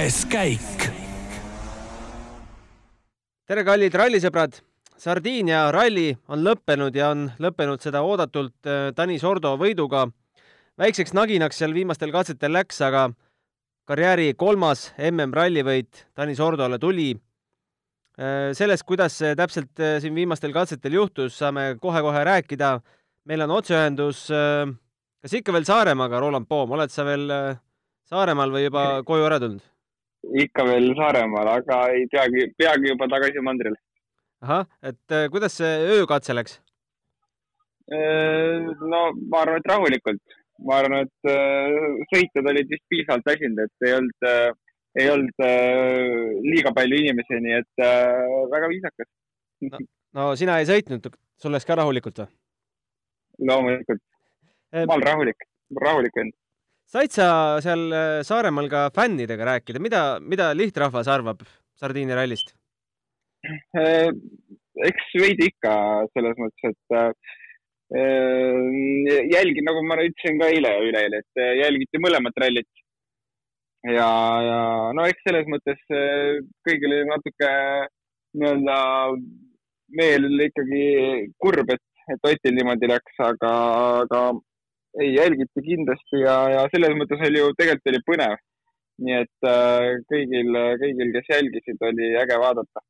kuues käik. tere, kallid rallisõbrad! Sardiinia ralli on lõppenud ja on lõppenud seda oodatult äh, Tanis Ordo võiduga. väikseks naginaks seal viimastel katsetel läks, aga karjääri kolmas MM-rallivõit Tanis Ordole tuli. Äh, sellest, kuidas see täpselt äh, siin viimastel katsetel juhtus, saame kohe-kohe rääkida. meil on otseühendus, kas ikka veel Saaremaaga, Roland Poom, oled sa veel Saaremaal või juba koju ära tulnud? Ikka veel Saaremaal, aga ei teagi, peagi juba tagasi mandril ahah, et äh, kuidas see öökatse läks? Äh, no ma arvan, et rahulikult. ma arvan, et äh, sõitjad olid vist piisavalt väsinud, et ei olnud, ei olnud liiga palju inimesi, nii et väga viisakas no, no sina ei sõitnud, sul läks ka rahulikult või? loomulikult, ma olen rahulik, rahulik vend said sa seal Saaremaal ka fännidega rääkida, mida, mida lihtrahvas arvab Sardiinia rallist? Äh, eks veidi ikka selles mõttes, et äh, jälgin, nagu ma ütlesin ka eile ja üleeile, et äh, jälgiti mõlemat rallit. ja, ja no eks selles mõttes kõigil oli natuke nii-öelda meel ikkagi kurb, et, et Otil niimoodi läks, aga, aga ei, jälgiti kindlasti ja, ja selles mõttes oli ju, tegelikult oli põnev. nii et kõigil, kõigil, kes jälgisid, oli äge vaadata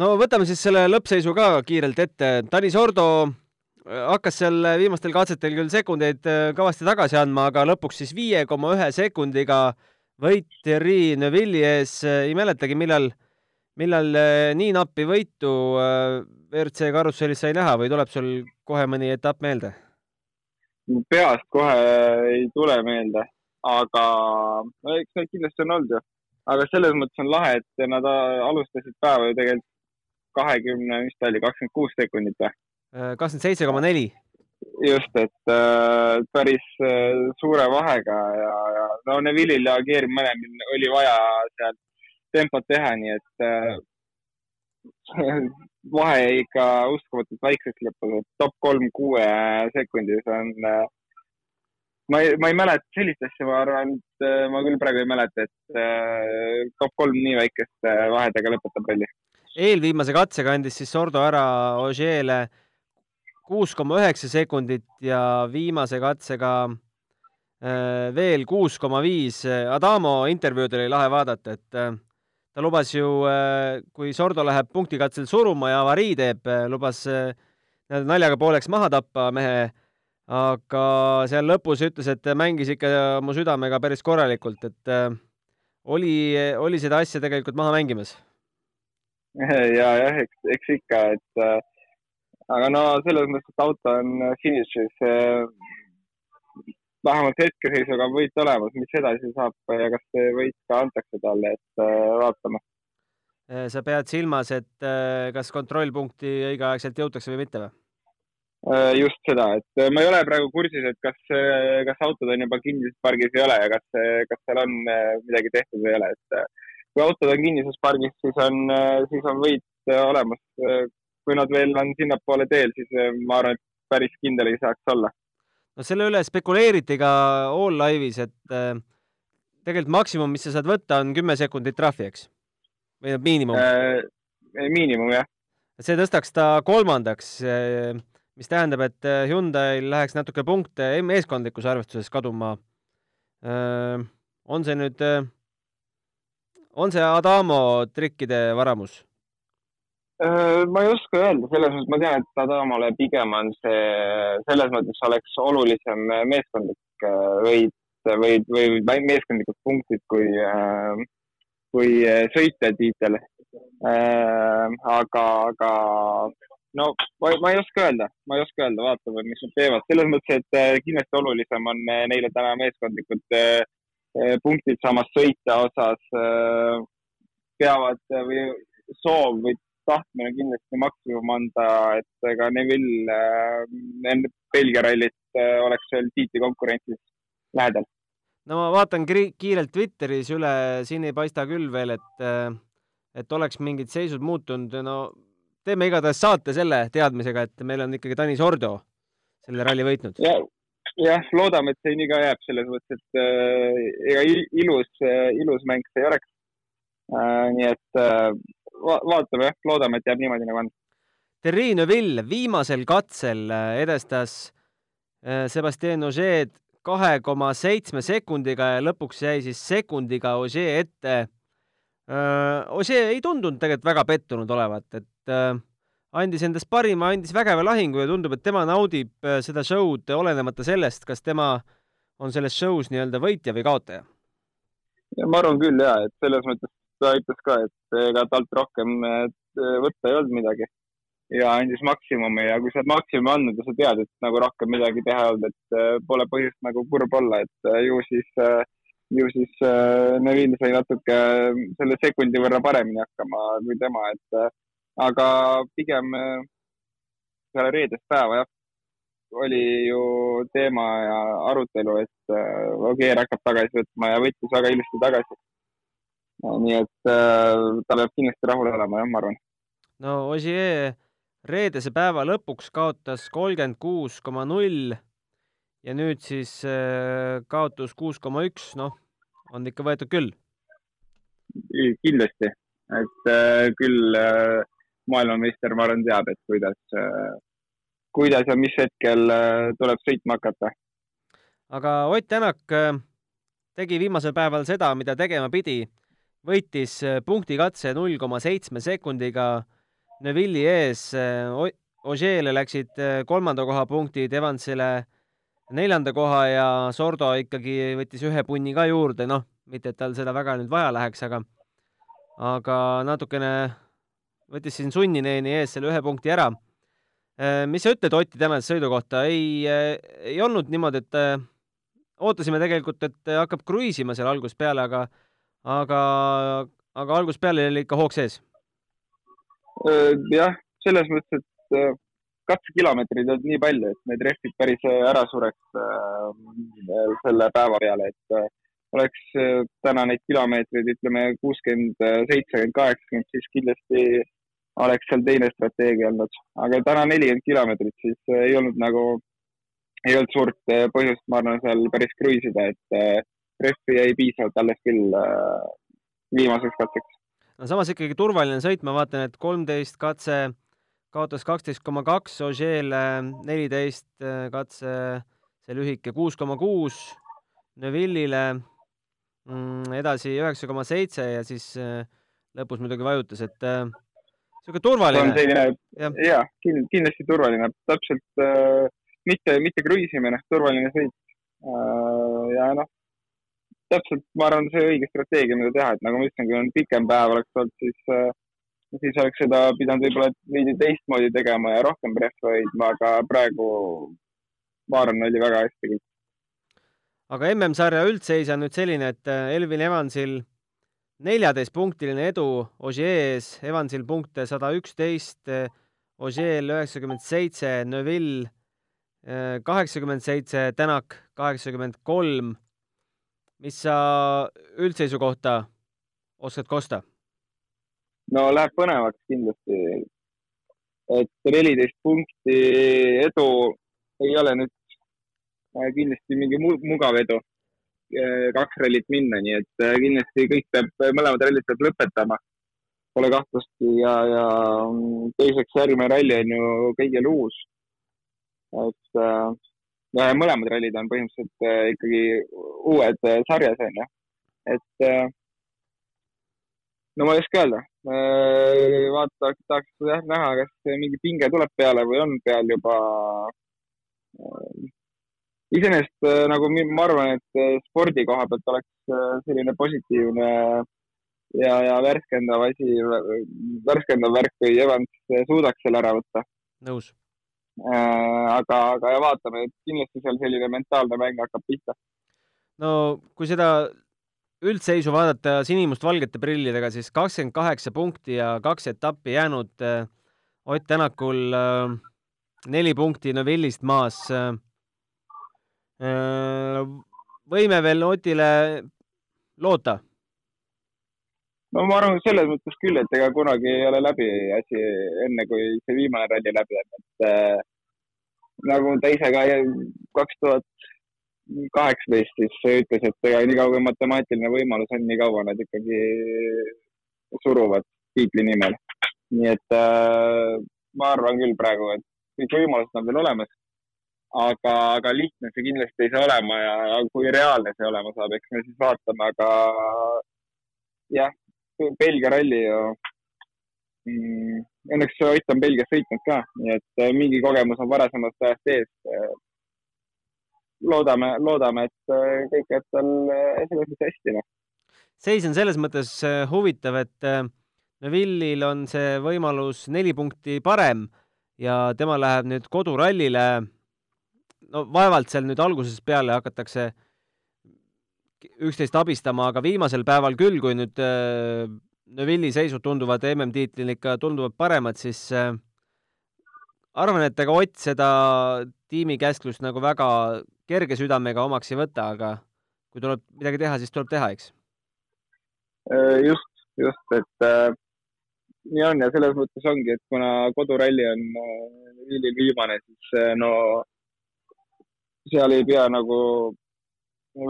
no võtame siis selle lõppseisu ka kiirelt ette. Tanis Ordo äh, hakkas seal viimastel katsetel küll sekundeid äh, kõvasti tagasi andma, aga lõpuks siis viie koma ühe sekundiga võit Thierry Neuville'i ees. ei mäletagi, millal, millal äh, nii nappi võitu WRC karussellis sai näha või tuleb sul kohe mõni etapp meelde? Peast kohe ei tule meelde, aga no eks neid kindlasti on olnud ju. aga selles mõttes on lahe, et nad alustasid päeva ju tegelikult kahekümne, mis ta oli, kakskümmend kuus sekundit või? Äh, kakskümmend seitse koma neli. just, et äh, päris äh, suure vahega ja, ja no Neville'il ja Geeril mõlemil oli vaja seal tempot teha, nii et äh, vahe jäi ikka uskumatult väikseks lõpus, et top kolm kuue sekundis on äh, ma ei, ma ei mäleta sellist asja, ma arvan, et äh, ma küll praegu ei mäleta, et äh, top kolm nii väikeste vahedega lõpetab ralli eelviimase katsega andis siis Sordo ära Ogier'le kuus koma üheksa sekundit ja viimase katsega veel kuus koma viis. Adamo intervjuud oli lahe vaadata, et ta lubas ju, äh, kui Sordo läheb punktikatsel suruma ja avarii teeb, lubas naljaga pooleks maha tappa mehe, aga seal lõpus ütles, et mängis ikka mu südamega päris korralikult, et oli, oli seda asja tegelikult maha mängimas ja jah, eks, eks ikka, et äh, aga no selles mõttes, et auto on finišis äh,. Vähemalt hetkeseisuga on võit olemas, mis edasi saab ja kas see võit ka antakse talle, et äh, vaatame. Äh, sa pead silmas, et äh, kas kontrollpunkti õigeaegselt jõutakse või mitte või? Just seda, et ma ei ole praegu kursis, et kas, kas autod on juba kinnises pargis või ei ole ja kas, kas seal on midagi tehtud või ei ole, et kui autod on kinnises pargis, siis on, siis on võit olemas. kui nad veel on sinnapoole teel, siis ma arvan, et päris kindel ei saaks olla. No selle üle spekuleeriti ka All Live'is, et äh, tegelikult maksimum, mis sa saad võtta, on kümme sekundit trahvi, eks? või miinimum äh,? miinimum, jah. see tõstaks ta kolmandaks, mis tähendab, et Hyundai'l läheks natuke punkte meeskondlikus arvestuses kaduma. on see nüüd on see Adamo trikkide varamus? Äh, ma ei oska öelda, selles mõttes ma tean, et Adamole pigem on see, selles mõttes oleks olulisem meeskondlik äh, võit või, või, või meeskondlikud punktid kui, äh, kui sõitjatiitel. aga, aga no ma, ma ei oska öelda, ma ei oska öelda, vaatame, mis nad teevad. selles mõttes, et kindlasti olulisem on neile täna meeskondlikud punktid samas sõitja osas peavad või soov või tahtmine kindlasti maksimum anda, et ega Neville enne Belgia rallit oleks veel tiitli konkurentsis lähedal. no ma vaatan kiirelt Twitteris üle, siin ei paista küll veel, et, et oleks mingid seisud muutunud, no teeme igatahes saate selle teadmisega, et meil on ikkagi Tanis Ordo selle ralli võitnud. jah, loodame, et see nii ka jääb, selles mõttes, et äh, ega ilus, ilus mäng see ei oleks äh,. nii et äh, va vaatame jah, loodame, et jääb niimoodi nagu on. Terri Neuville viimasel katsel äh, edestas äh, Sebastian Ogier kahe koma seitsme sekundiga ja lõpuks jäi siis sekundiga Ogier ette. Äh, Ogier ei tundunud tegelikult väga pettunud olevat, et andis endast parima, andis vägeva lahingu ja tundub, et tema naudib äh, seda show'd olenemata sellest, kas tema on selles show's nii-öelda võitja või kaotaja. ma arvan küll ja, et selles mõttes ta ütles ka, et ega talt rohkem äh, võtta ei olnud midagi ja andis maksimumi ja kui sa oled maksimumi andnud ja sa tead, et nagu rohkem midagi teha ei olnud, et äh, pole põhjust nagu kurb olla, et ju siis, ju siis Neville sai natuke selle sekundi võrra paremini hakkama kui tema, et aga pigem peale reedest päeva jah, oli ju teema ja arutelu, et Ogier hakkab tagasi võtma ja võttis väga ilusti tagasi. Nii et äh, ta peab kindlasti rahul olema jah, ma arvan. no Ogier reedese päeva lõpuks kaotas kolmkümmend kuus koma null ja nüüd siis kaotus kuus koma üks, noh, on ikka võetud küll. kindlasti, et küll maailmameister, ma arvan, teab, et kuidas, kuidas ja mis hetkel äh, tuleb sõitma hakata. aga Ott Tänak äh, tegi viimasel päeval seda, mida tegema pidi, võitis äh, punktikatse null koma seitsme sekundiga Neville'i ees. Ožeele läksid kolmanda koha punktid, Evansile neljanda koha ja Sordo ikkagi võttis ühe punni ka juurde, noh, mitte et tal seda väga nüüd vaja läheks, aga aga natukene võttis siin sunnineeni ees selle ühe punkti ära. Äh, mis sa ütled Oti tänase sõidu kohta, ei, äh, ei olnud niimoodi, et äh, ootasime tegelikult, et hakkab kruiisima seal algusest peale, aga, aga, aga algusest peale oli ikka hoog sees. jah, selles mõttes, et katsekilomeetreid ei olnud nii palju, et need rehvid päris ära sureks selle päeva peale, et oleks täna neid kilomeetreid, ütleme kuuskümmend, seitsekümmend, kaheksakümmend, siis kindlasti oleks seal teine strateegia olnud, aga täna nelikümmend kilomeetrit, siis ei olnud nagu, ei olnud suurt põhjust, ma arvan, seal päris kruiisida, et rehvi jäi piisavalt alles küll viimaseks katseks. no samas ikkagi turvaline sõit, ma vaatan, et kolmteist katse kaotas kaksteist koma kaks, Ožeele neliteist katse, see lühike kuus koma kuus, Neville'ile mm, edasi üheksa koma seitse ja siis lõpus muidugi vajutas, et niisugune turvaline. selline, jaa, kindlasti turvaline, täpselt äh, mitte, mitte kruiisimine, turvaline sõit äh,. ja noh, täpselt, ma arvan, see õige strateegia, mida teha, et nagu ma ütlesin, kui on pikem päev oleks olnud, siis äh, siis oleks seda pidanud võib-olla veidi teistmoodi tegema ja rohkem rehve hoidma, aga praegu ma arvan, oli väga hästi kõik. aga MM-sarja üldseis on nüüd selline, et äh, Elvin Evansil neljateistpunktiline edu Ogier's, Evansil punkte sada üksteist, Ogier'l üheksakümmend seitse, Neville eh, kaheksakümmend seitse, Tänak kaheksakümmend kolm. Mis sa üldseisu kohta oskad kosta? no läheb põnevaks kindlasti. et neliteist punkti edu ei ole nüüd eh, kindlasti mingi mugav edu Eh, kaks rallit minna, nii et eh, kindlasti kõik peab, mõlemad rallid peab lõpetama. Pole kahtlustki ja, ja mm, teiseks järgmine ralli on ju kõigil uus. et äh, mõlemad rallid on põhimõtteliselt äh, ikkagi uued äh, sarjas on ju, et äh, no ma ei oska öelda äh,. vaata, tahaks jah näha, kas mingi pinge tuleb peale või on peal juba äh, iseenesest äh, nagu ma arvan, et äh, spordi koha pealt oleks äh, selline positiivne ja, ja värskendav asi, värskendav värk, kui Evans suudaks selle ära võtta. nõus äh,. Aga, aga ja vaatame, et kindlasti seal selline mentaalne mäng hakkab pihta. no kui seda üldseisu vaadata sinimustvalgete prillidega, siis kakskümmend kaheksa punkti ja kaks etappi jäänud Ott Tänakul neli punkti Neville'ist maas Äh, võime veel Otile loota? No ma arvan selles mõttes küll, et ega kunagi ei ole läbi asi enne, kui see viimane ralli läbi on, et äh, nagu ta ise ka kaks tuhat kaheksateist siis ütles, et ega nii kaua kui matemaatiline võimalus on, nii kaua nad ikkagi suruvad tiitli nimel. nii et äh, ma arvan küll praegu, et kõik võimalused on veel olemas. aga, aga lihtne see kindlasti ei saa olema ja kui reaalne see olema saab, eks me siis vaatame, aga jah, Belgia ralli ju mm, õnneks Ott on Belgias sõitnud ka, nii et äh, mingi kogemus on varasemast ajast ees. loodame, loodame, et äh, kõik jääb tal selles mõttes hästi. Noh. seis on selles mõttes äh, huvitav, et Neville'il on see võimalus neli punkti parem ja tema läheb nüüd kodurallile. no vaevalt seal nüüd algusest peale hakatakse üksteist abistama, aga viimasel päeval küll, kui nüüd äh, Neville'i seisud tunduvad MM-tiitlil ikka tunduvalt paremad, siis äh, arvan, et ega Ott seda tiimi käsklust nagu väga kerge südamega omaks ei võta, aga kui tuleb midagi teha, siis tuleb teha, eks? Äh, just, just, et äh, nii on ja selles mõttes ongi, et kuna koduralli on Neville'il viimane, siis no seal ei pea nagu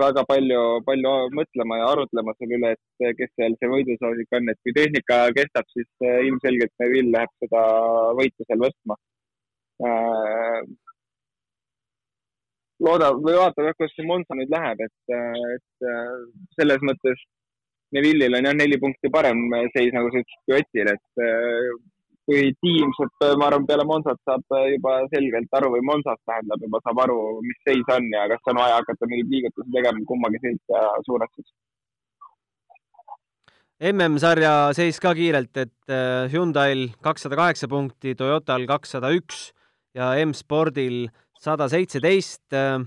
väga palju, palju mõtlema ja arutlema selle üle, et kes seal see võidusoosik on, et kui tehnika kestab, siis eh, ilmselgelt Neville läheb seda võitu seal võtma. Äh, loodab või vaatab jah, kuidas see Monza nüüd läheb, et, et selles mõttes Neville'il on jah neli punkti parem seis, nagu sa ütlesid, kui Otil, et kui tiim saab, ma arvan, peale Monsat saab juba selgelt aru või Monsast tähendab juba saab aru, mis seis on ja kas on vaja hakata mingeid liigutusi tegema kummagi sõitja suunas siis. MM-sarja seis ka kiirelt, et äh, Hyundai'l kakssada kaheksa punkti, Toyotal kakssada üks ja M-spordil sada seitseteist. Äh,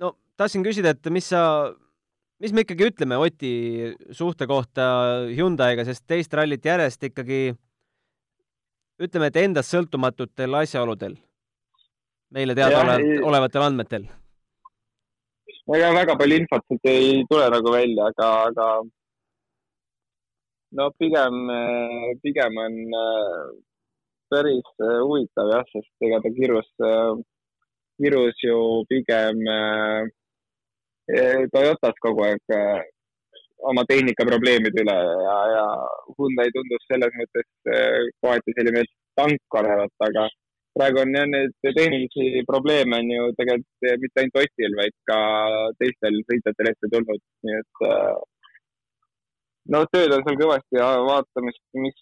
no tahtsin küsida, et mis sa mis me ikkagi ütleme Oti suhte kohta Hyundai'ga, sest teist rallit järjest ikkagi ütleme, et endast sõltumatutel asjaoludel, meile teadaolevatel andmetel? ega väga palju infot sealt ei tule nagu välja, aga, aga no pigem, pigem on äh, päris äh, huvitav jah, sest ega ta kirus, äh, kirus ju pigem äh, Toyotas kogu aeg äh, oma tehnikaprobleemide üle ja, ja Hyundai tundus selles mõttes äh, kohati selline tank olevat, aga praegu on jah, neid tehnilisi probleeme on ju tegelikult mitte ainult Otil, vaid ka teistel sõitjatel ette tulnud, nii et no tööd on seal kõvasti ja vaatamist, mis,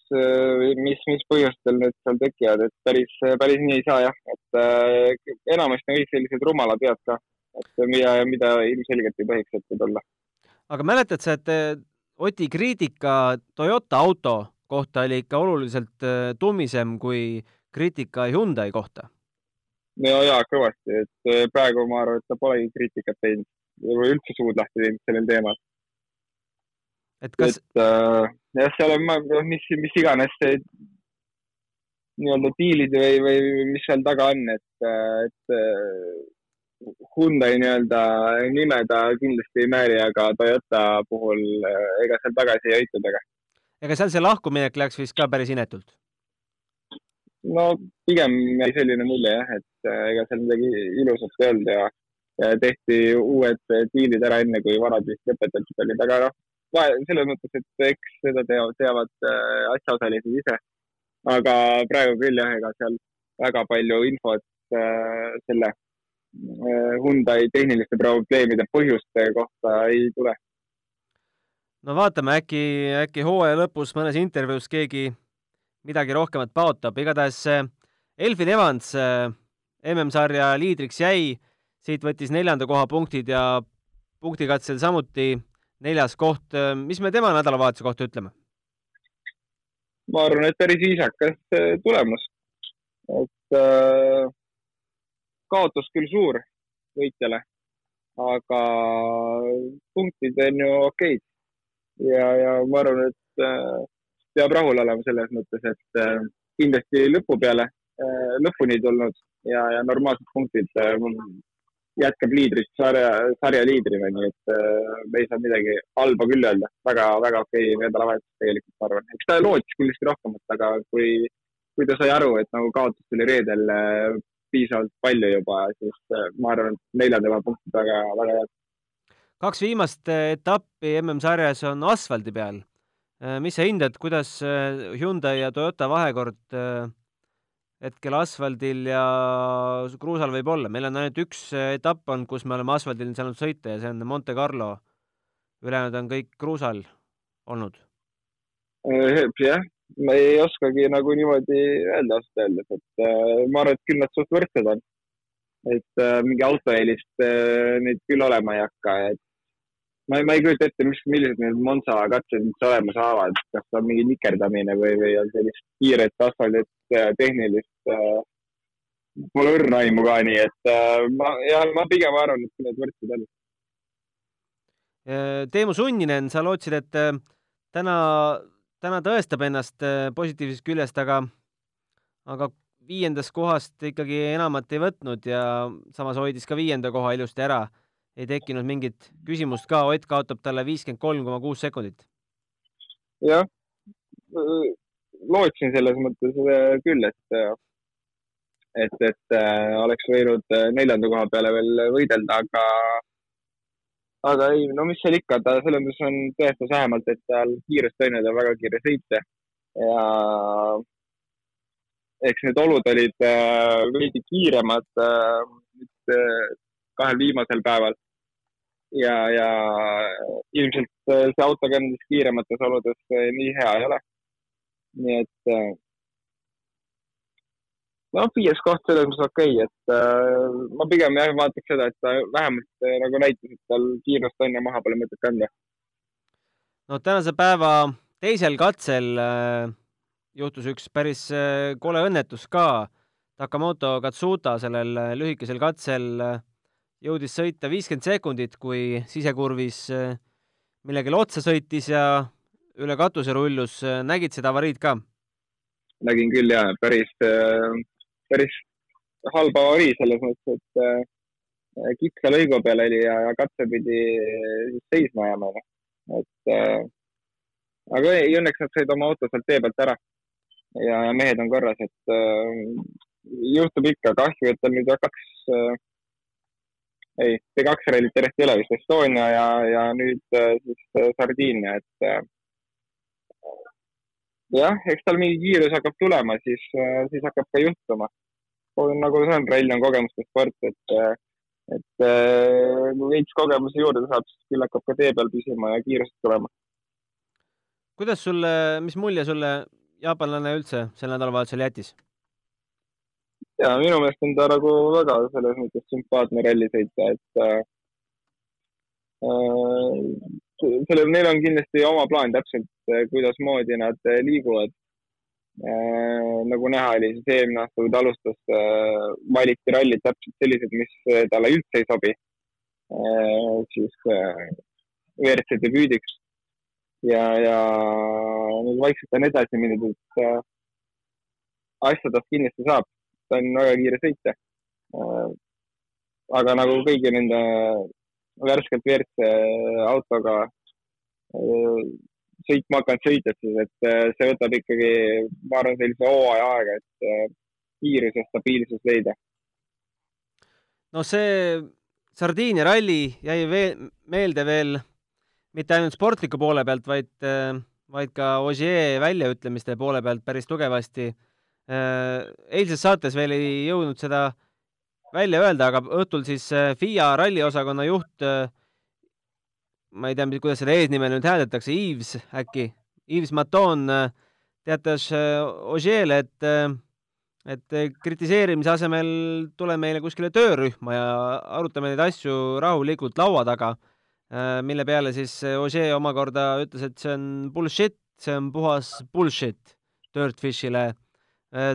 mis, mis põhjustel need seal tekivad, et päris, päris nii ei saa jah, et enamasti on kõik sellised rumalad vead ka et mida, mida ilmselgelt ei tohiks ette tulla. aga mäletad sa, et eh, Oti kriitika Toyota auto kohta oli ikka oluliselt eh, tummisem kui kriitika Hyundai kohta? no jaa, kõvasti, et eh, praegu ma arvan, et ta polegi kriitikat teinud või üldse suud lahti teinud sellel teemal. et kas? äh, jah, seal on, mis, mis iganes see nii-öelda diilid või, või mis seal taga on, et, et Hyundai nii-öelda nime ta kindlasti ei määri, aga Toyota puhul eh, ega seal tagasi ei hoitud, aga. ega seal see lahkuminek läks vist ka päris inetult? no pigem jäi selline mulje jah, et eh, ega seal midagi ilusat ei olnud ja, ja tehti uued diilid ära enne, kui vanad vist lõpetatud olid, aga noh, selles mõttes, et eks seda teavad, teavad eh, asjaosalised ise. aga praegu küll jah, ega seal väga palju infot selle Hyundai tehniliste probleemide põhjuste kohta ei tule. no vaatame, äkki, äkki hooaja lõpus mõnes intervjuus keegi midagi rohkemat paotab, igatahes äh, Elfin Evans äh, MM-sarja liidriks jäi, siit võttis neljanda koha punktid ja punktikatsel samuti neljas koht. mis me tema nädalavahetuse kohta ütleme? ma arvan, et päris viisakas tulemus, et äh, kaotus küll suur võitjale, aga punktid on ju okeid. ja, ja ma arvan, et äh, peab rahul olema selles mõttes, et äh, kindlasti lõpu peale äh,, lõpuni tulnud ja, ja normaalsed punktid äh, jätkab liidrist sarja, sarja liidrina, nii et äh, me ei saa midagi halba küll öelda väga,. väga-väga okei okay, nädalavahetus tegelikult, ma arvan. eks ta lootis kindlasti rohkemat, aga kui kui ta sai aru, et nagu kaotust oli reedel piisavalt palju juba, siis ma arvan, et neljanda koha punktid väga, väga head. kaks viimast etappi MM-sarjas on asfaldi peal. mis sa hindad, kuidas Hyundai ja Toyota vahekord hetkel asfaldil ja kruusal võib olla, meil on ainult üks etapp olnud, kus me oleme asfaldil saanud sõita ja see on Monte Carlo. ülejäänud on kõik kruusal olnud. jah, ma ei oskagi nagu niimoodi öelda ausalt öeldes, et äh, ma arvan, et küll nad suht võrdsed on. et äh, mingi autoeelist äh, neid küll olema ei hakka, et ma, ma ei kujuta ette, mis, millised need Monza katsed üldse olema saavad, kas on mingi nikerdamine või, või on sellist kiiret asfaldit, tehnilist äh,. Pole õrna aimu ka, nii et äh, ma, ja ma pigem arvan, et need võrdsed on. Teemu Sunninen, sa lootsid, et täna täna tõestab ennast äh, positiivsest küljest, aga, aga viiendast kohast ikkagi enamat ei võtnud ja samas hoidis ka viienda koha ilusti ära. ei tekkinud mingit küsimust ka, Ott kaotab talle viiskümmend kolm koma kuus sekundit. jah, lootsin selles mõttes äh, küll, et, et, et äh, oleks võinud neljanda koha peale veel võidelda, aga aga ei, no mis seal ikka, ta selles mõttes on tõestas vähemalt, et tal kiirust on ja ta väga kiire sõitja ja eks need olud olid äh, veidi kiiremad äh, nüüd äh, kahel viimasel päeval. ja, ja ilmselt äh, see auto ka nendes kiiremates oludes äh, nii hea ei ole. nii et äh, noh, viies koht selles mõttes okei okay,, et äh, ma pigem jah vaataks seda, et ta vähemalt äh, nagu näitas, et tal kiirust on ja maha pole mõtet kanda. no tänase päeva teisel katsel äh, juhtus üks päris äh, kole õnnetus ka. Takamoto Katsuta sellel äh, lühikesel katsel äh, jõudis sõita viiskümmend sekundit, kui sisekurvis äh, millegile otsa sõitis ja üle katuse rullus. nägid seda avariid ka? nägin küll ja päris äh, päris halb avarii selles mõttes, et äh, kitsa lõigu peal oli ja, ja katse pidi seisma jääma. et äh, aga ei, õnneks nad said oma auto sealt tee pealt ära ja, ja mehed on korras, et äh, juhtub ikka, kahju, et tal nüüd kaks äh,, ei, see kaks rallit järjest ei ole vist, Estonia ja, ja nüüd äh, siis äh, Sardiinia, et äh, jah, eks tal mingi kiirus hakkab tulema, siis, äh, siis hakkab ka juhtuma. nagu see on, rall on kogemuste sport, et, äh, et äh, kui veits kogemusi juurde saab, siis küll hakkab ka tee peal püsima ja kiirust tulema. kuidas sulle, mis mulje sulle jaapanlane üldse sel nädalavahetusel jättis? ja minu meelest on ta nagu väga selles mõttes sümpaatne rallisõitja, et äh, sellel, neil on kindlasti oma plaan täpselt, eh, kuidasmoodi nad eh, liiguvad. Eh, nagu näha oli, siis eelmine aasta, kui ta alustas, valiti rallid täpselt sellised, mis talle üldse ei sobi. siis WRC debüüdiks ja, ja nüüd vaikselt on edasi mindud, et asja tast kindlasti saab, ta on väga kiire sõitja. aga nagu kõigi nende värskelt WRC autoga äh, sõitma hakanud sõitjad siis, et äh, see võtab ikkagi, ma arvan, sellise hooaja aega, et äh, kiirus ja stabiilsus leida. no see Sardiinia ralli jäi veel meelde veel mitte ainult sportliku poole pealt, vaid, vaid ka Ogier väljaütlemiste poole pealt päris tugevasti. eilses saates veel ei jõudnud seda välja öelda, aga õhtul siis äh, FIA ralliosakonna juht, äh, ma ei tea, kuidas seda eesnime nüüd hääldatakse, Yves äkki, Yves Maton äh, teatas Ogier'le, et et kritiseerimise asemel tule meile kuskile töörühma ja arutame neid asju rahulikult laua taga, mille peale siis Ogier omakorda ütles, et see on bullshit, see on puhas bullshit Dirtfishile.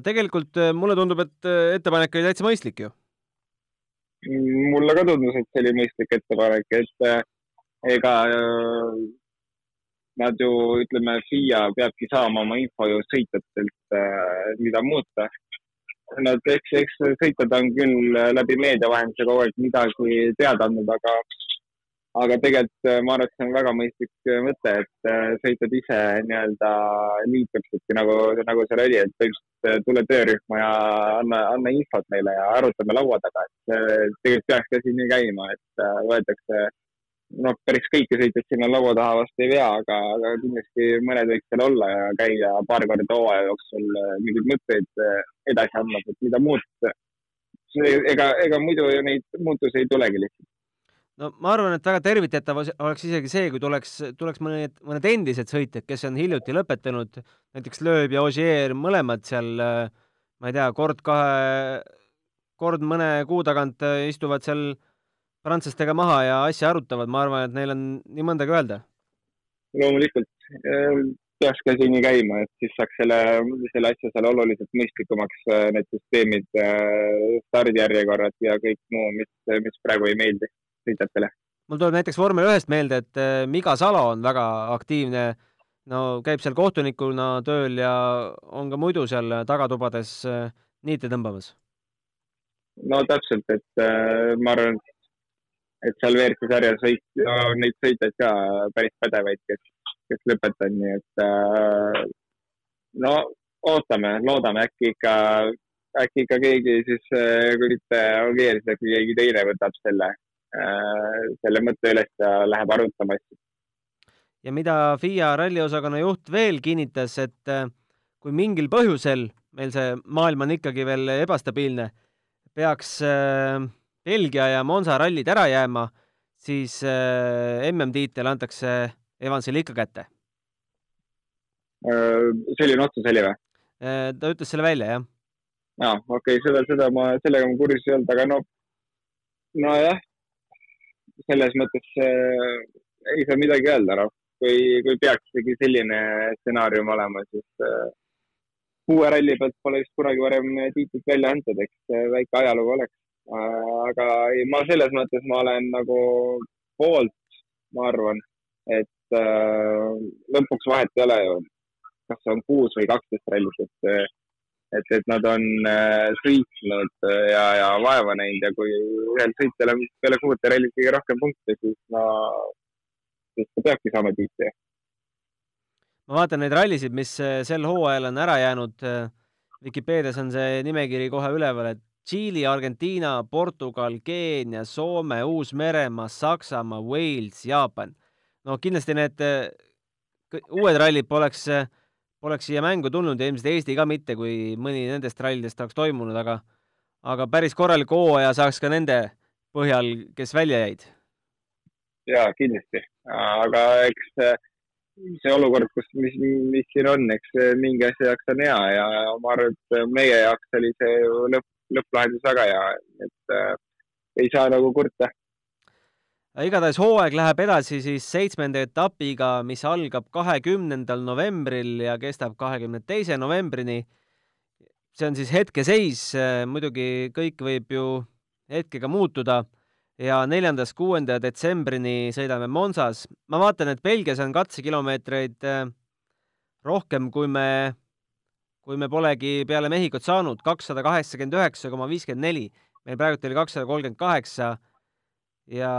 tegelikult mulle tundub, et ettepanek oli täitsa mõistlik ju mulle ka tundus, et see oli mõistlik ettepanek, et äh, ega äh, nad ju, ütleme, FIA peabki saama oma info ju sõitjatelt, äh, mida muuta. Nad, eks, eks sõitjad on küll läbi meedia vahenduse kogu aeg midagi teada andnud, aga, aga tegelikult äh, ma arvan, et see on väga mõistlik äh, mõte, et äh, sõitjad ise nii-öelda liituksidki nagu, nagu seal oli, et põhimõtteliselt tule töörühma ja anna, anna infot meile ja arutame laua taga, et tegelikult peaks ka siin nii käima, et võetakse noh, päris kõiki sõitjaid sinna laua taha vast ei vea, aga, aga kindlasti mõned võiks seal olla ja käia paar korda hooaja jooksul mingeid mõtteid edasi andmas, et mida muud. ega, ega muidu ju neid muutusi ei tulegi lihtsalt no ma arvan, et väga tervitatav oleks isegi see, kui tuleks, tuleks mõned, mõned endised sõitjad, kes on hiljuti lõpetanud, näiteks Loeb ja Ogier, mõlemad seal, ma ei tea, kord kahe, kord mõne kuu tagant istuvad seal prantslastega maha ja asja arutavad, ma arvan, et neil on nii mõndagi öelda. loomulikult peaks ka siin käima, et siis saaks selle, selle asja seal oluliselt mõistlikumaks, need süsteemid, stardijärjekorrad ja kõik muu, mis, mis praegu ei meeldi sõitjatele. mul tuleb näiteks vormel ühest meelde, et äh, Miga Salo on väga aktiivne, no käib seal kohtunikuna tööl ja on ka muidu seal tagatubades äh, niite tõmbamas. no täpselt, et äh, ma arvan, et seal WRC sarjas sõit, on neid sõitjaid ka päris pädevaid, kes, kes lõpetavad, nii et no ootame, loodame, äkki ikka, äkki ikka keegi siis, kui mitte Ogier, siis äkki keegi teine võtab selle selle mõtte üles ja läheb arutama asju. ja mida FIA ralliosakonna juht veel kinnitas, et äh, kui mingil põhjusel, meil see maailm on ikkagi veel ebastabiilne, peaks äh, Belgia ja Monza rallid ära jääma, siis MM-tiitel antakse Evansile ikka kätte. selline otsus oli või? ta ütles selle välja, jah. aa, okei okay,, seda, seda ma, sellega ma kursis ei olnud, aga no, nojah, selles mõttes äh, ei saa midagi öelda, noh. kui, kui peaks ikkagi selline stsenaarium olema, siis äh, uue ralli pealt pole vist kunagi varem tiitlit välja antud, eks väike ajalugu oleks äh,. aga ei, ma selles mõttes ma olen nagu poolt, ma arvan, et äh, lõpuks vahet ei ole ju, kas on kuus või kaksteist rallit, et äh, et, et nad on äh, sõitnud äh, ja, ja vaeva näinud ja kui ühel sõitjal on peale kuute rallit kõige rohkem punkte, siis no, siis ta peabki saama tiitli. ma vaatan neid rallisid, mis äh, sel hooajal on ära jäänud. Vikipeedias on see nimekiri kohe üleval, et Tšiili, Argentiina, Portugal, Keenia, Soome, Uus-Meremaa, Saksamaa, Wales, Jaapan. no kindlasti need uued rallid poleks äh, poleks siia mängu tulnud ja ilmselt Eesti ka mitte, kui mõni nendest rallidest oleks toimunud, aga aga päris korraliku hooaja saaks ka nende põhjal, kes välja jäid. jaa, kindlasti, aga eks see olukord, kus, mis, mis siin on, eks mingi asja jaoks on hea ja ma arvan, et meie jaoks oli see lõpp, lõpplahendus väga hea, et äh, ei saa nagu kurta igatahes hooaeg läheb edasi siis seitsmenda etapiga, mis algab kahekümnendal novembril ja kestab kahekümne teise novembrini. see on siis hetkeseis, muidugi kõik võib ju hetkega muutuda ja neljandast kuuenda detsembrini sõidame Monsas. ma vaatan, et Belgias on katsekilomeetreid eh, rohkem, kui me, kui me polegi peale Mehhikut saanud, kakssada kaheksakümmend üheksa koma viiskümmend neli. meil praegult oli kakssada kolmkümmend kaheksa ja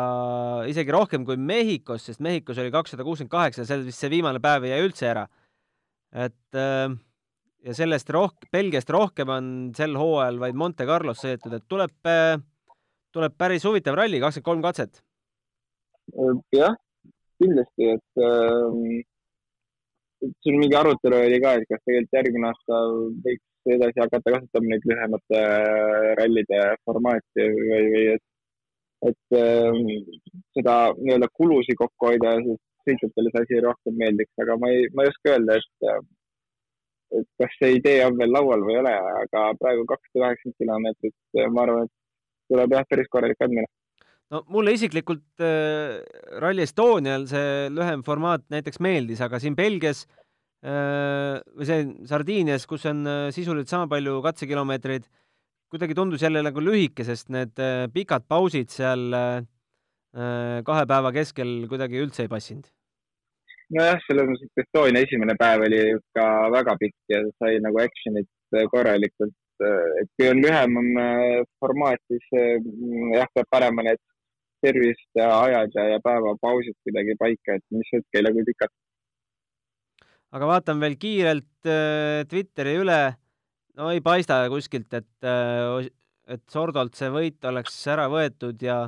isegi rohkem kui Mehhikos, sest Mehhikos oli kakssada kuuskümmend kaheksa, seal vist see viimane päev jäi üldse ära. et äh, ja sellest rohkem, Belgiast rohkem on sel hooajal vaid Monte Carlos sõidetud, et tuleb, äh, tuleb päris huvitav ralli, kakskümmend kolm katset. jah, kindlasti, et ähm, siin mingi arutelu oli ka, et kas tegelikult järgmine aasta võiks edasi hakata kasutama neid lühemate äh, rallide formaati või, või et et äh, seda nii-öelda kulusid kokku hoida siis sõitjatele see asi rohkem meeldiks, aga ma ei, ma ei oska öelda, et, äh, et kas see idee on veel laual või ei ole, aga praegu kakssada kaheksakümmend kilomeetrit, äh, ma arvan, et tuleb jah, päris korralik andmine. No mulle isiklikult äh, Rally Estonial see lühem formaat näiteks meeldis, aga siin Belgias äh, või see Sardiinias, kus on äh, sisuliselt sama palju katsekilomeetreid äh,, kuidagi tundus jälle nagu lühike, sest need äh, pikad pausid seal äh, äh, kahe päeva keskel kuidagi üldse ei passinud. nojah, selles mõttes, et Estonia esimene päev oli ka väga pikk ja sai nagu action'it korralikult, et kui on lühem formaat, siis jah, peab panema need tervist ja ajad ja, ja päevapausid kuidagi paika, et mis hetkel ja kui pikalt. aga vaatan veel kiirelt Twitteri üle. No ei paista kuskilt, et, äh, et Sordolt see võit oleks ära võetud ja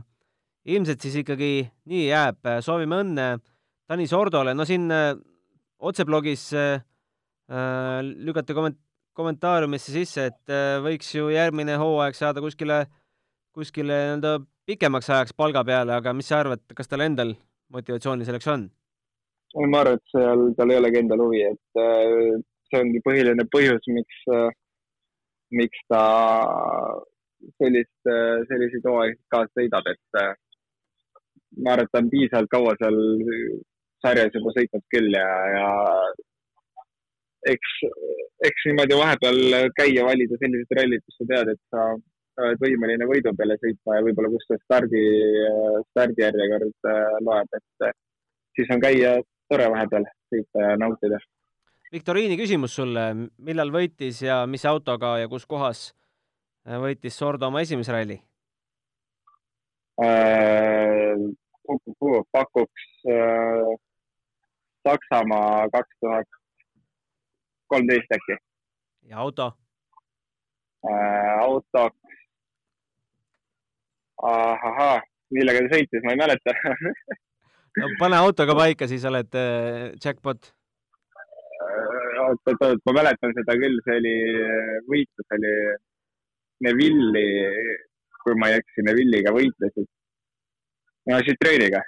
ilmselt siis ikkagi nii jääb. soovime õnne Tanis Ordole. no siin äh, otseblogis äh, lükati komment-, kommentaariumisse sisse, et äh, võiks ju järgmine hooaeg saada kuskile, kuskile nii-öelda pikemaks ajaks palga peale, aga mis sa arvad, kas tal endal motivatsiooni selleks on? ma arvan, et seal, tal ei olegi endal huvi, et äh, see ongi põhiline põhjus, miks, äh, miks ta sellist, selliseid hooaegasid kaasa sõidab, et ma arvan, et ta on piisavalt kaua seal sarjas juba sõitnud küll ja, ja eks, eks niimoodi vahepeal käia, valida sellised rallid, kus sa tead, et sa oled võimeline võidu peale sõitma ja võib-olla kus see stardi, stardijärjekord äh, loeb, et siis on käia tore vahepeal sõita ja nautida. Viktoriini küsimus sulle, millal võitis ja mis autoga ja kus kohas äh, võitis Sordo oma esimese ralli äh,? pakuks äh, Saksamaa kaks tuhat kolmteist äkki. ja auto äh,? autoks, ahahhaa, millega ta sõitis, ma ei mäleta no pane auto ka paika, siis oled äh, jackpot. Oot, oot, oot, ma mäletan seda küll, see oli võitlus oli Neville'i, kui ma ei eksi, Neville'iga võitlesid. no Citrooniga.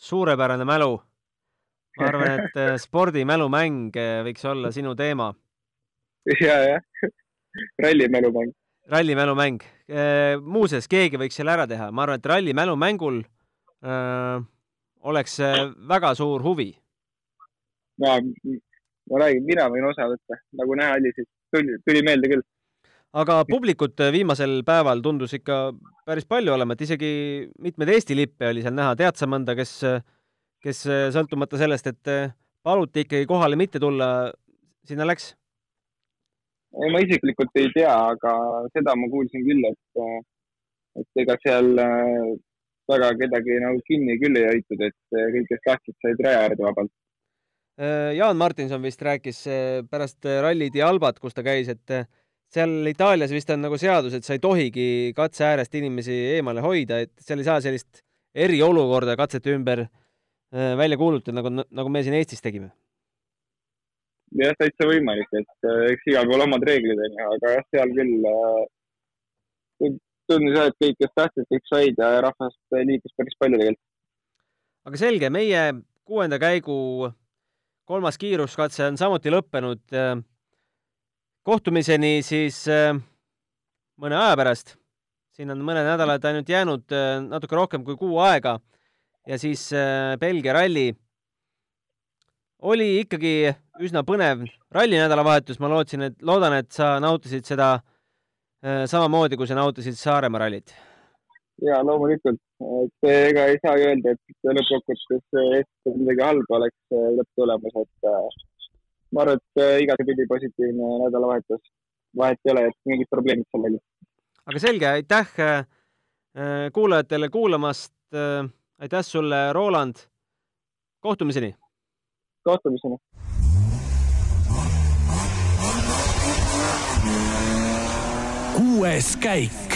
suurepärane mälu ma arvan, et äh, spordimälumäng äh, võiks olla sinu teema. ja, jah, rallimälumäng. rallimälumäng. Äh, muuseas, keegi võiks selle ära teha, ma arvan, et rallimälumängul öö, oleks väga suur huvi. no ma räägin, mina võin osa võtta, nagu näha oli, siis tuli, tuli meelde küll. aga publikut viimasel päeval tundus ikka päris palju olevat, isegi mitmeid Eesti lippe oli seal näha, tead sa mõnda, kes kes äh, sõltumata sellest, et äh, paluti ikkagi kohale mitte tulla, sinna läks? ma isiklikult ei tea, aga seda ma kuulsin küll, et, äh, et ega seal väga kedagi nagu kinni küll ei hoitud, et kõik, kes tahtsid, said raja äärde vabalt. Jaan Martinson vist rääkis pärast Rally di Albat, kus ta käis, et seal Itaalias vist on nagu seadus, et sa ei tohigi katse äärest inimesi eemale hoida, et seal ei saa sellist eriolukorda katsete ümber äh, Äh, välja kuulutada, nagu, nagu me siin Eestis tegime? jah, täitsa võimalik, et äh, eks igal pool omad reeglid on ju, aga jah, seal küll äh, tundus jah, et kõik, kes tahtsid, kõik said ja rahvast liikus päris palju tegelikult. aga selge, meie kuuenda käigu kolmas kiiruskatse on samuti lõppenud. kohtumiseni siis mõne aja pärast. siin on mõned nädalad ainult jäänud, natuke rohkem kui kuu aega ja siis äh, Belgia ralli oli ikkagi üsna põnev ralli nädalavahetus, ma lootsin, et, loodan, et sa nautisid seda äh, samamoodi, kui sa nautisid Saaremaa rallit. Ja loomulikult, et ega ei saa öelda, et lõppkokkuvõttes Eestis midagi halba oleks äh, lõpptulemus, et ma arvan, et igatepidi positiivne nädalavahetus, vahet ei ole, et mingid probleemid seal olid. aga selge, aitäh kuulajatele kuulamast aitäh sulle, Roland. kohtumiseni. kohtumiseni. kuues käik